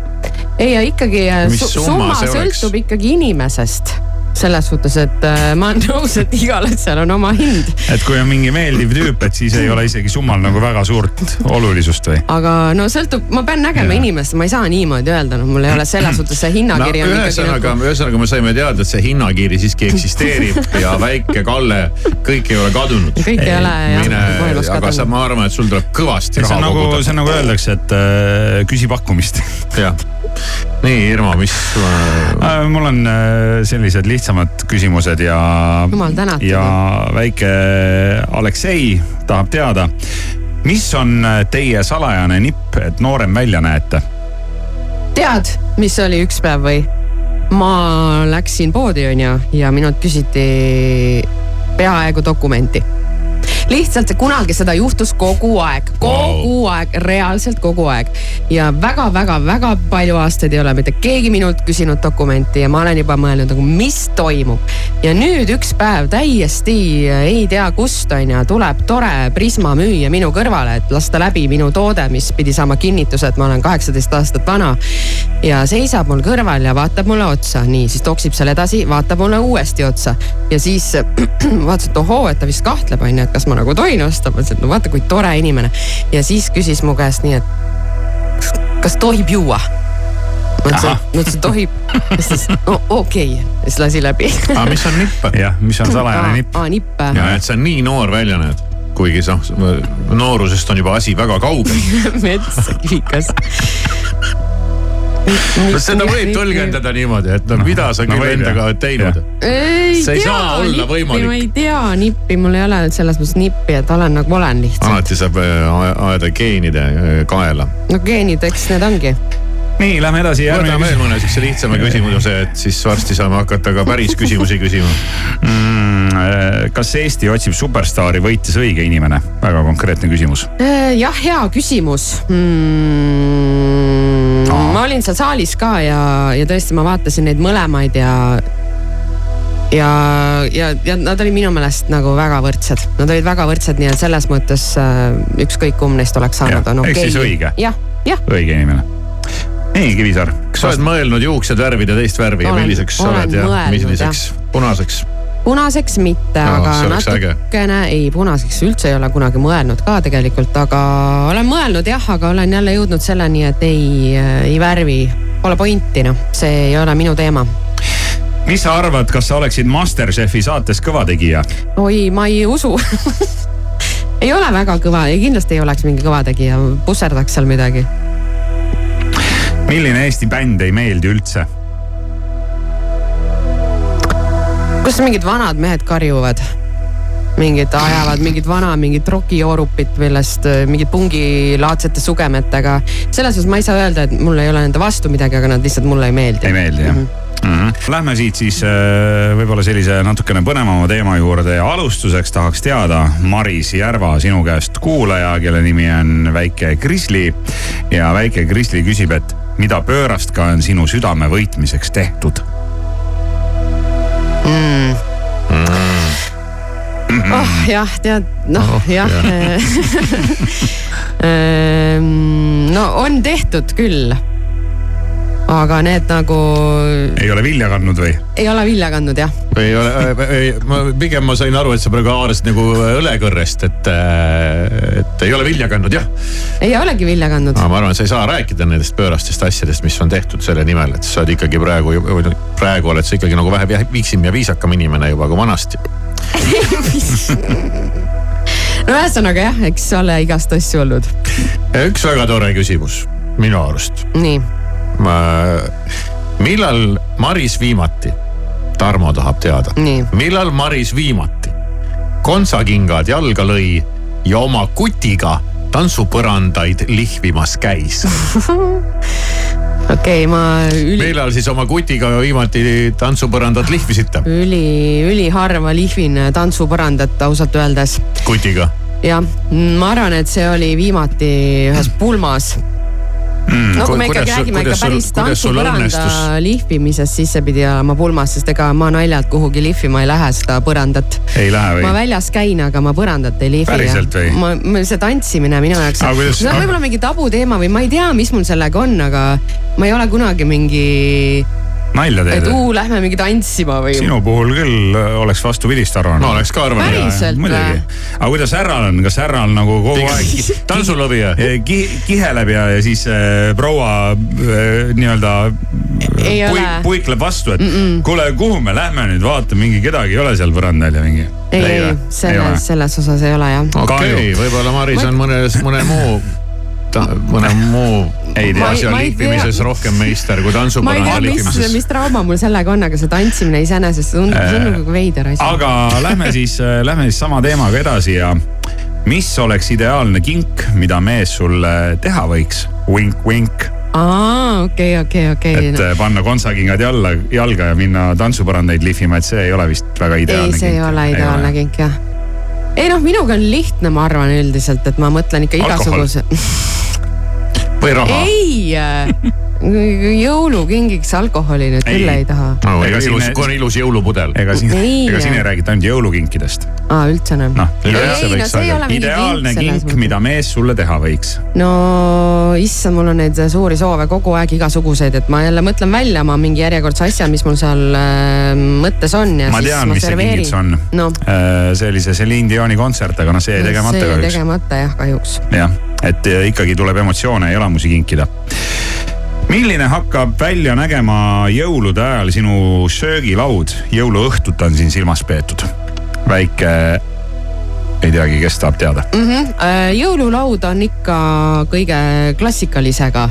Ei, ja ikkagi äh, su summa sõltub ikkagi inimesest selles suhtes, et äh, ma olen nõus, et igal asjal on oma hind. et kui on mingi meeldiv tüüp, et siis ei ole isegi summal nagu väga suurt olulisust või? aga no sõltub, ma pean nägema ja. inimest, ma ei saa niimoodi öelda, noh, mul ei ole selles suhtes see hinnakiri no, on ühesõnaga nagu..., ühesõnaga me saime teada, et see hinnakiri siiski eksisteerib ja väike Kalle, kõik ei ole kadunud. kõik ei, ei ole jah. aga sa, ma arvan, et sul tuleb kõvasti raha nagu- koguda. see on nagu öeldakse, et äh, küsi pakkumist. jah nii, Irma, mis äh,? mul on äh, sellised lihtsamad küsimused ja. jumal tänatud. ja väike Aleksei tahab teada, mis on äh, teie salajane nipp, et noorem välja näete? tead, mis oli üks päev või? ma läksin poodi, onju, ja minult küsiti peaaegu dokumenti lihtsalt see kunagi seda juhtus kogu aeg, kogu wow. aeg, reaalselt kogu aeg. ja väga-väga-väga palju aastaid ei ole mitte keegi minult küsinud dokumenti ja ma olen juba mõelnud nagu, mis toimub. ja nüüd üks päev täiesti ei tea kust on ju, tuleb tore Prisma müüja minu kõrvale, et lasta läbi minu toode, mis pidi saama kinnituse, et ma olen kaheksateist aastat vana. ja seisab mul kõrval ja vaatab mulle otsa, nii siis toksib seal edasi, vaatab mulle uuesti otsa ja siis vaatas, et ohoo, et ta vist kahtleb on ju, et kas ma nagu tohin osta, ma ütlesin, et no vaata, kui tore inimene. ja siis küsis mu käest nii, et kas tohib juua? ma ütlesin, ma ütlesin tohib. siis no okei okay., siis lasi läbi. aga mis on nipp? jah, mis on salajane nipp? aa, nipp. ja et sa nii noor välja näed kuigi noh, noorusest on juba asi väga kaugel mets, kivikas seda võib tõlgendada niimoodi, et no mida sa küll no, endaga oled teinud. see ei tea, saa olla nippi, võimalik. ma ei tea nippi, mul ei ole selles mõttes nippi, et olen nagu olen lihtsalt. alati saab äh, ajada geenide äh, kaela. no geenid, eks need ongi nii, lähme edasi. võtame veel mõne siukse lihtsama küsimuse, et siis varsti saame hakata ka päris küsimusi küsima mm,. Äh, kas Eesti otsib superstaari, võitis õige inimene? väga konkreetne küsimus. jah, hea küsimus mm ma olin seal saalis ka ja, ja tõesti, ma vaatasin neid mõlemaid ja ja, ja, ja nad olid minu meelest nagu väga võrdsed, nad olid väga võrdsed, nii et selles mõttes äh, ükskõik kumb neist oleks saanud, on okei okay.. ehk siis õige. jah, jah. õige inimene. Nii, Kivisaar. kas sa oled mõelnud juuksed värvida teist värvi ja milliseks sa oled ja milliseks, punaseks? punaseks mitte no,, aga natukene, ei punaseks üldse ei ole kunagi mõelnud ka tegelikult, aga olen mõelnud jah, aga olen jälle jõudnud selleni, et ei, ei värvi, pole pointi noh, see ei ole minu teema mis sa arvad, kas sa oleksid Masterchefi saates kõva tegija? oi, ma ei usu ei ole väga kõva ja kindlasti ei oleks mingi kõva tegija, pusserdaks seal midagi. Milline Eesti bänd ei meeldi üldse? kus mingid vanad mehed karjuvad? mingid ajavad mingit vana, mingit rokijoorupit, millest äh, mingid pungilaadsete sugemetega. selles osas ma ei saa öelda, et mul ei ole nende vastu midagi, aga nad lihtsalt mulle ei meeldi. ei meeldi jah mm -hmm mm. -hmm. Lähme siit siis äh, võib-olla sellise natukene põnevama teema juurde ja alustuseks tahaks teada, Maris Järva, sinu käest kuulaja, kelle nimi on väike Krisli. ja väike Krisli küsib, et mida pöörast ka on sinu südame võitmiseks tehtud mm.? Mm. oh jah, tead, noh oh, jah ehm, no on tehtud küll aga need nagu. ei ole vilja kandnud või? ei ole vilja kandnud jah. ei ole, ei, ma pigem ma sain aru, et sa praegu haarasid nagu õlekõrrest, et, et ei ole vilja kandnud jah. ei olegi vilja kandnud. ma arvan, sa ei saa rääkida nendest pöörastest asjadest, mis on tehtud selle nimel, et sa oled ikkagi praegu, praegu oled sa ikkagi nagu vähe viiksem ja viisakam inimene juba kui vanasti no ühesõnaga jah, eks ole igast asju olnud. üks väga tore küsimus minu arust. nii millal Maris viimati, Tarmo tahab teada, millal Maris viimati kontsakingad jalga lõi ja oma kutiga tantsupõrandaid lihvimas käis okei okay,, ma üli.... millal siis oma kutiga viimati tantsupõrandat lihvisite? üli, üliharva lihvin tantsupõrandat ausalt öeldes. kutiga? jah, ma arvan, et see oli viimati ühes pulmas mm,. no kui me ikkagi räägime ikka päris tantsupõranda lihvimisest, siis see pidi olema pulmas, sest ega ma naljalt kuhugi lihvima ei lähe seda põrandat. ei lähe või? ma väljas käin, aga ma põrandat ei lihvi. päriselt või? ma, see tantsimine minu jaoks, see on võib-olla mingi tabuteema või ma ei tea, mis mul sellega on, aga ma ei ole kunagi mingi nalja teed? et uu, lähme mingi tantsima või? sinu puhul küll äh, oleks vastupidist arvanud. ma oleks ka arvanud. päriselt või? aga kuidas härral on, kas härral nagu kogu aeg tantsulõvija ki,? kiheleb ja, ja siis äh, proua äh, nii-öelda pui, puikleb vastu, et mm -mm. kuule, kuhu me lähme nüüd vaatame, mingi kedagi ei ole seal põrandal ja mingi. ei, ei, selles, selles osas ei ole jah. okei okay,, võib-olla Maris on mõnes, mõne muu ta, mõne muu ei tea, asja lihvimises rohkem meister kui tantsupõranda lihvimises. mis trauma mul sellega on, aga see tantsimine iseenesest tundub äh, nagu veider asi. aga lähme siis, äh, lähme siis sama teemaga edasi ja mis oleks ideaalne kink, mida mees sulle teha võiks? Vink-vink aa, okei, okei, okei. et no. Äh, panna kontsakingad jalla, jalga ja minna tantsupõrandaid lihvima, et see ei ole vist väga ideaalne ei, see kink. ei ole ideaalne kink jah. ei noh, minuga on lihtne, ma arvan üldiselt, et ma mõtlen ikka igasuguse või raha? ei jõulukingiks alkoholi nüüd küll ei taha no,. ega ilus, kui on ilus jõulupudel. ega siin, ega siin ei räägita ainult jõulukinkidest. aa, üldse enam no,? No, ideaalne kink, mida mees sulle teha võiks? no issand, mul on neid suuri soove kogu aeg igasuguseid, et ma jälle mõtlen välja oma mingi järjekordse asja, mis mul seal äh, mõttes on. ma tean, mis see kingitus on no.. Äh, see oli see Celine Dioni kontsert, aga noh, see jäi tegemata kahjuks. see jäi tegemata jah, kahjuks. jah, et äh, ikkagi tuleb emotsioone ja elamusi kinkida milline hakkab välja nägema jõulude ajal sinu söögilaud, jõuluõhtut on siin silmas peetud? väike, ei teagi, kes tahab teada mm? -hmm. jõululaud on ikka kõige klassikalisega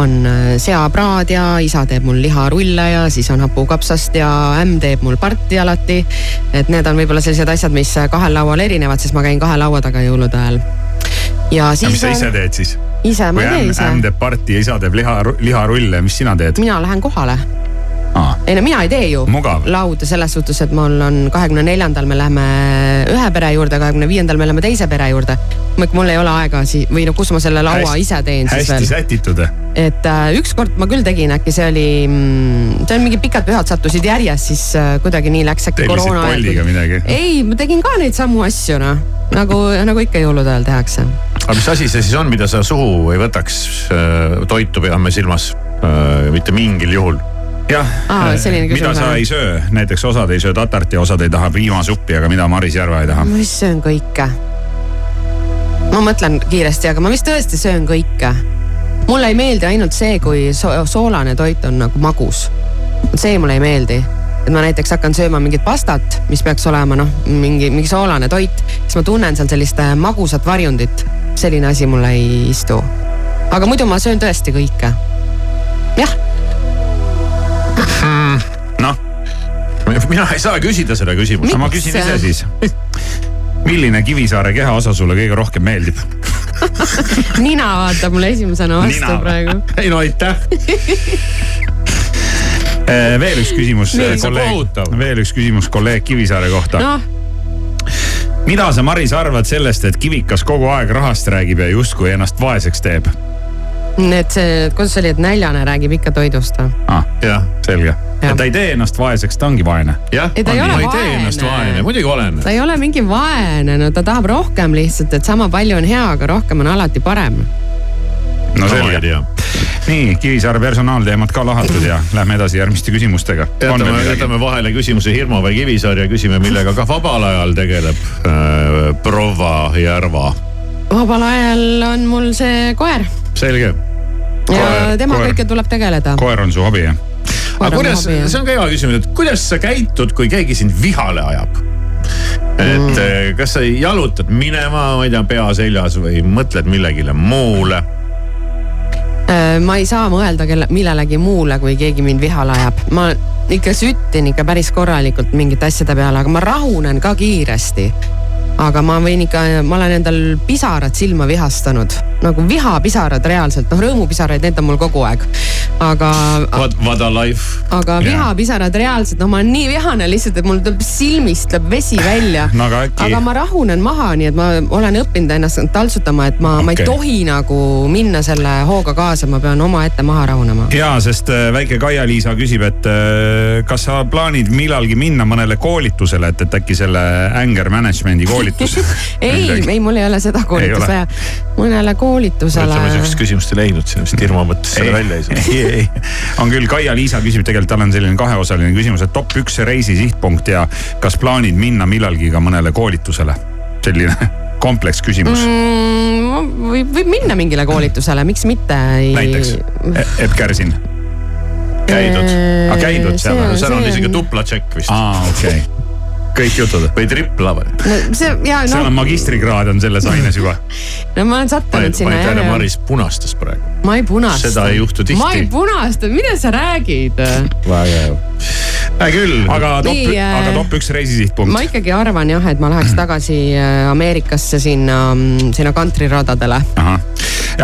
on äh, seapraad ja isa teeb mul liharulle ja siis on hapukapsast ja ämm teeb mul parti alati. et need on võib-olla sellised asjad, mis kahel laual erinevad, sest ma käin kahe laua taga jõulude ajal. ja siis. mis sa ise teed siis? Ise, ma ei tee ise. ämm teeb parti ja isa teeb liha, liharulle, mis sina teed? mina lähen kohale ei no mina ei tee ju Mugav. lauda selles suhtes, et mul on kahekümne neljandal me läheme ühe pere juurde, kahekümne viiendal me läheme teise pere juurde. mul ei ole aega sii- või no kus ma selle laua hästi, ise teen siis veel. hästi sätitud. et äh, ükskord ma küll tegin, äkki see oli mm,, see on mingid pikad pühad sattusid järjest, siis äh, kuidagi nii läks äkki koroona ajal. ei, ma tegin ka neid samu asju noh, nagu, nagu ikka jõulude ajal tehakse. aga mis asi see siis on, mida sa suhu ei võtaks, äh, toitu peame silmas, mitte mingil juhul jah ah,, mida sa ei söö, näiteks osad ei söö tatart ja osad ei taha piimasuppi, aga mida Maris Järva ei taha? ma vist söön kõike. ma mõtlen kiiresti, aga ma vist tõesti söön kõike. mulle ei meeldi ainult see, kui so soolane toit on nagu magus. see mulle ei meeldi et ma näiteks hakkan sööma mingit pastat, mis peaks olema noh, mingi, mingi soolane toit, siis ma tunnen seal sellist äh, magusat varjundit. selline asi mulle ei istu. aga muidu ma söön tõesti kõike. jah mm,. noh. mina ei saa küsida seda küsimust. ma küsin ise siis. milline Kivisaare kehaosa sulle kõige rohkem meeldib nina vaatab mulle esimesena vastu Nina. praegu. ei no aitäh veel üks küsimus kolleeg, veel üks küsimus kolleeg Kivisaare kohta no mida sa, Maris, arvad sellest, et Kivikas kogu aeg rahast räägib ja justkui ennast vaeseks teeb? et see, kuidas see oli, et näljane räägib ikka toidust või ah,? jah, selge. ja ta ei tee ennast vaeseks, ta ongi vaene. jah, ta ei, ole ei tee ennast vaene, muidugi olen. ta ei ole mingi vaene, no ta tahab rohkem lihtsalt, et sama palju on hea, aga rohkem on alati parem. no selge nii, Kivisaare personaalteemad ka lahatud ja lähme edasi järgmiste küsimustega. jätame, jätame vahele küsimuse Hirmu või Kivisaar ja küsime, millega ka vabal ajal tegeleb äh, proua Järva. vabal ajal on mul see koer. selge. ja temaga ikka tuleb tegeleda. koer on su hobi jah? aga kuidas, see on ka hea küsimus, et kuidas sa käitud, kui keegi sind vihale ajab? et mm. Äh, kas sa jalutad minema, ma ei tea, pea seljas või mõtled millegile muule ma ei saa mõelda kelle, millelegi muule, kui keegi mind vihale ajab. ma ikka süttin ikka päris korralikult mingite asjade peale, aga ma rahunen ka kiiresti aga ma võin ikka, ma olen endal pisarad silma vihastanud, nagu vihapisarad reaalselt, noh rõõmupisaraid, need on mul kogu aeg. aga. What, what a life. aga yeah. vihapisarad reaalselt, noh, ma olen nii vihane lihtsalt, et mul tuleb silmist tuleb vesi välja no,. Aga, äkki... aga ma rahunen maha, nii et ma olen õppinud ennast taltsutama, et ma okay., ma ei tohi nagu minna selle hooga kaasa, ma pean omaette maha rahunema. ja, sest äh, väike Kaia-Liisa küsib, et äh, kas sa plaanid millalgi minna mõnele koolitusele, et, et äkki selle anger management'i koolitusele koolitus ei, ei, mul ei ole seda koolitust vaja. mõnele koolitusele. oleme sihukest küsimust ei leidnud, siin vist Irma mõtles selle välja ei saa. ei, ei, on küll, Kaia-Liisa küsib tegelikult, tal on selline kaheosaline küsimus, et top üks reisi sihtpunkt ja kas plaanid minna millalgi ka mõnele koolitusele? selline kompleks küsimus mm,. võib, võib minna mingile koolitusele, miks mitte ei.... näiteks Epp Kärsin käidud äh,, käidud seal, seal on isegi tupla tšekk vist. aa, okei okay kõik jutud või tripla või no,? see, ja no. seal on magistrikraad on selles aines juba. no ma olen sattunud sinna. ma ei tea, Maris punastas praegu. ma ei punasta. seda ei juhtu tihti. ma ei punasta, mida sa räägid? väga hea. hea küll, aga top, äh, aga top üks reisisihtpunkt. ma ikkagi arvan jah, et ma läheks tagasi äh, Ameerikasse sinna, mm, sinna kantriradadele.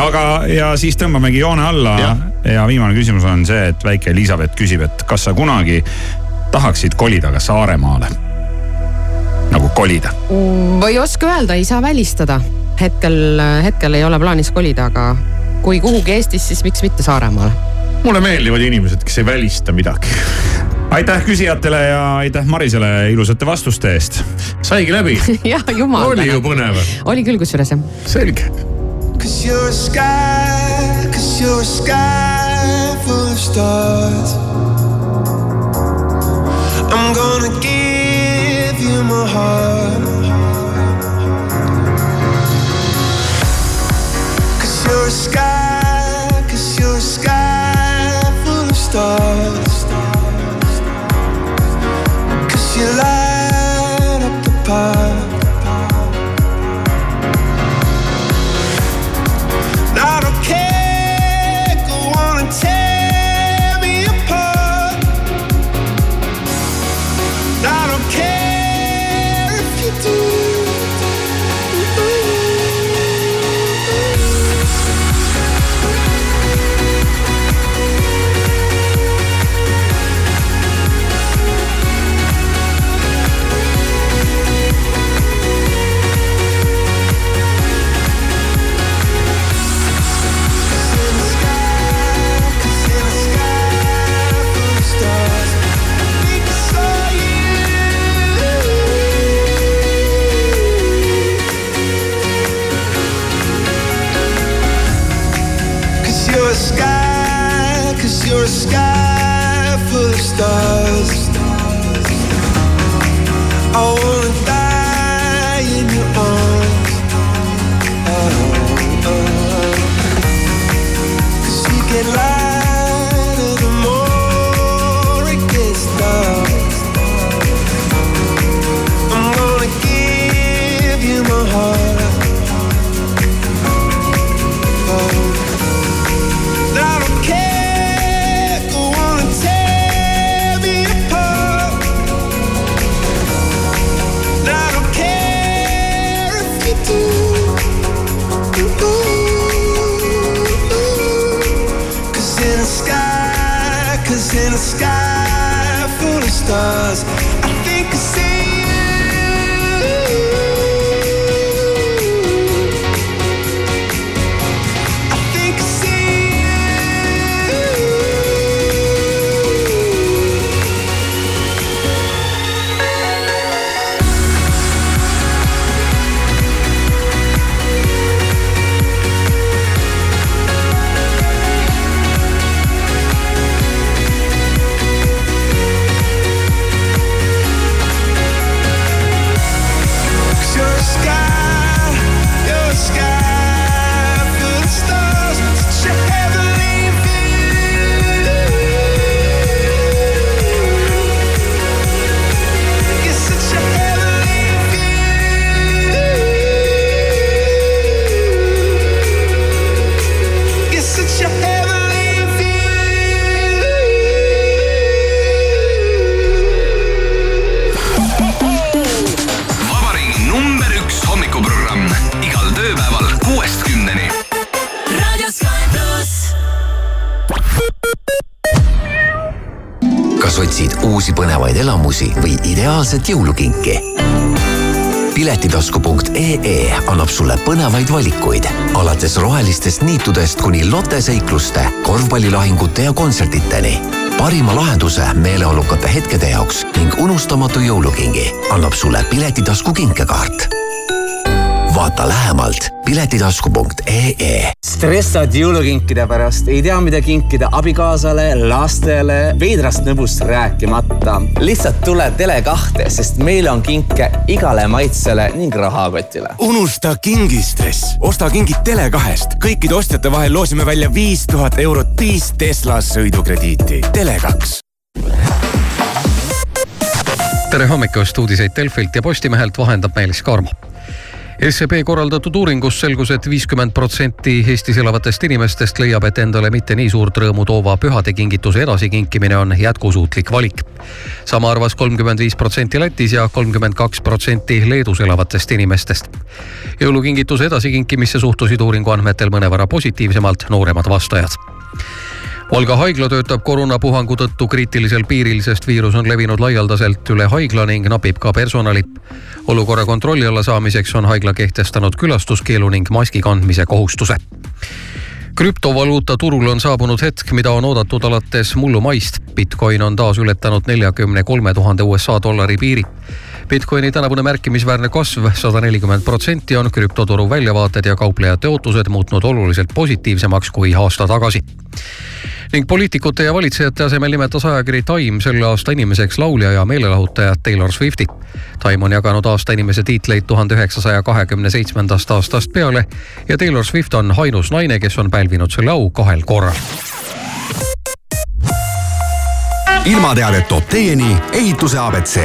aga, ja siis tõmbamegi joone alla ja. ja viimane küsimus on see, et väike Elizabeth küsib, et kas sa kunagi tahaksid kolida ka Saaremaale nagu kolida? ma ei oska öelda, ei saa välistada. hetkel, hetkel ei ole plaanis kolida, aga kui kuhugi Eestis, siis miks mitte Saaremaale. mulle meeldivad inimesed, kes ei välista midagi. aitäh küsijatele ja aitäh Marisele ilusate vastuste eest. saigi läbi jah, jumal. oli ju põnev. oli küll kusjuures jah. selge. Cause you're a sky, cause you're a sky full of stars. I'm gonna give you my heart. Cause you're a sky, cause you're a sky full of stars. Cause you light põnevaid elamusi või ideaalset jõulukinki. piletitasku.ee annab sulle põnevaid valikuid alates rohelistest niitudest kuni loteseikluste, korvpallilahingute ja kontsertideni parima lahenduse meeleolukate hetkede jaoks ning unustamatu jõulukingi annab sulle Piletitasku kinkekaart vaata lähemalt piletitasku.ee. stressad jõulukinkide pärast, ei tea, mida kinkida abikaasale, lastele, veidrast nõbust rääkimata. Lihtsalt tule Tele2-te, sest meil on kinke igale maitsele ning rahakotile. unusta kingistress, osta kingid Tele2-st. kõikide ostjate vahel loosime välja viis tuhat eurot viis Tesla sõidukrediiti. Tele2 tere hommikust, uudiseid Delfilt ja Postimehelt vahendab Meelis Kaarma SEB korraldatud uuringust selgus et, et viiskümmend protsenti Eestis elavatest inimestest leiab, et endale mitte nii suurt rõõmu toova pühadekingituse edasikinkimine on jätkusuutlik valik. sama arvas kolmkümmend viis protsenti Lätis ja kolmkümmend kaks protsenti Leedus elavatest inimestest. jõulukingituse edasikinkimisse suhtusid uuringu andmetel mõnevõrra positiivsemalt nooremad vastajad Valga haigla töötab koroonapuhangu tõttu kriitilisel piiril, sest viirus on levinud laialdaselt üle haigla ning napib ka personali. olukorra kontrolli alla saamiseks on haigla kehtestanud külastuskeelu ning maski kandmise kohustuse krüptovaluuta turul on saabunud hetk, mida on oodatud alates mullu maist. Bitcoin on taas ületanud neljakümne kolme tuhande USA dollari piiri. Bitcoini tänavune märkimisväärne kasv, sada nelikümmend protsenti, on krüptoturu väljavaated ja kauplejate ootused muutnud oluliselt positiivsemaks kui aasta tagasi ning poliitikute ja valitsejate asemel nimetas ajakiri Time selle aasta inimeseks laulja ja meelelahutajat Taylor Swifti. Time on jaganud aasta inimese tiitleid tuhande üheksasaja kahekümne seitsmendast aastast peale ja Taylor Swift on ainus naine, kes on pälvinud selle au kahel korral. ilmateadet toob teieni ehituse abc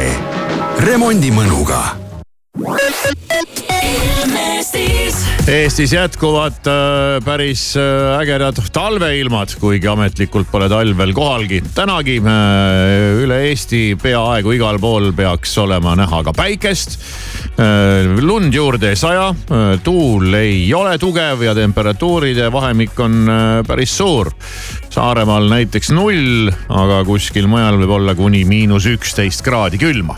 remondimõnuga Eestis jätkuvad äh, päris äh, ägedad talveilmad, kuigi ametlikult pole talv veel kohalgi. tänagi äh, üle Eesti peaaegu igal pool peaks olema näha ka päikest. lund juurde ei saja, tuul ei ole tugev ja temperatuuride vahemik on päris suur. Saaremaal näiteks null, aga kuskil mujal võib olla kuni miinus üksteist kraadi külma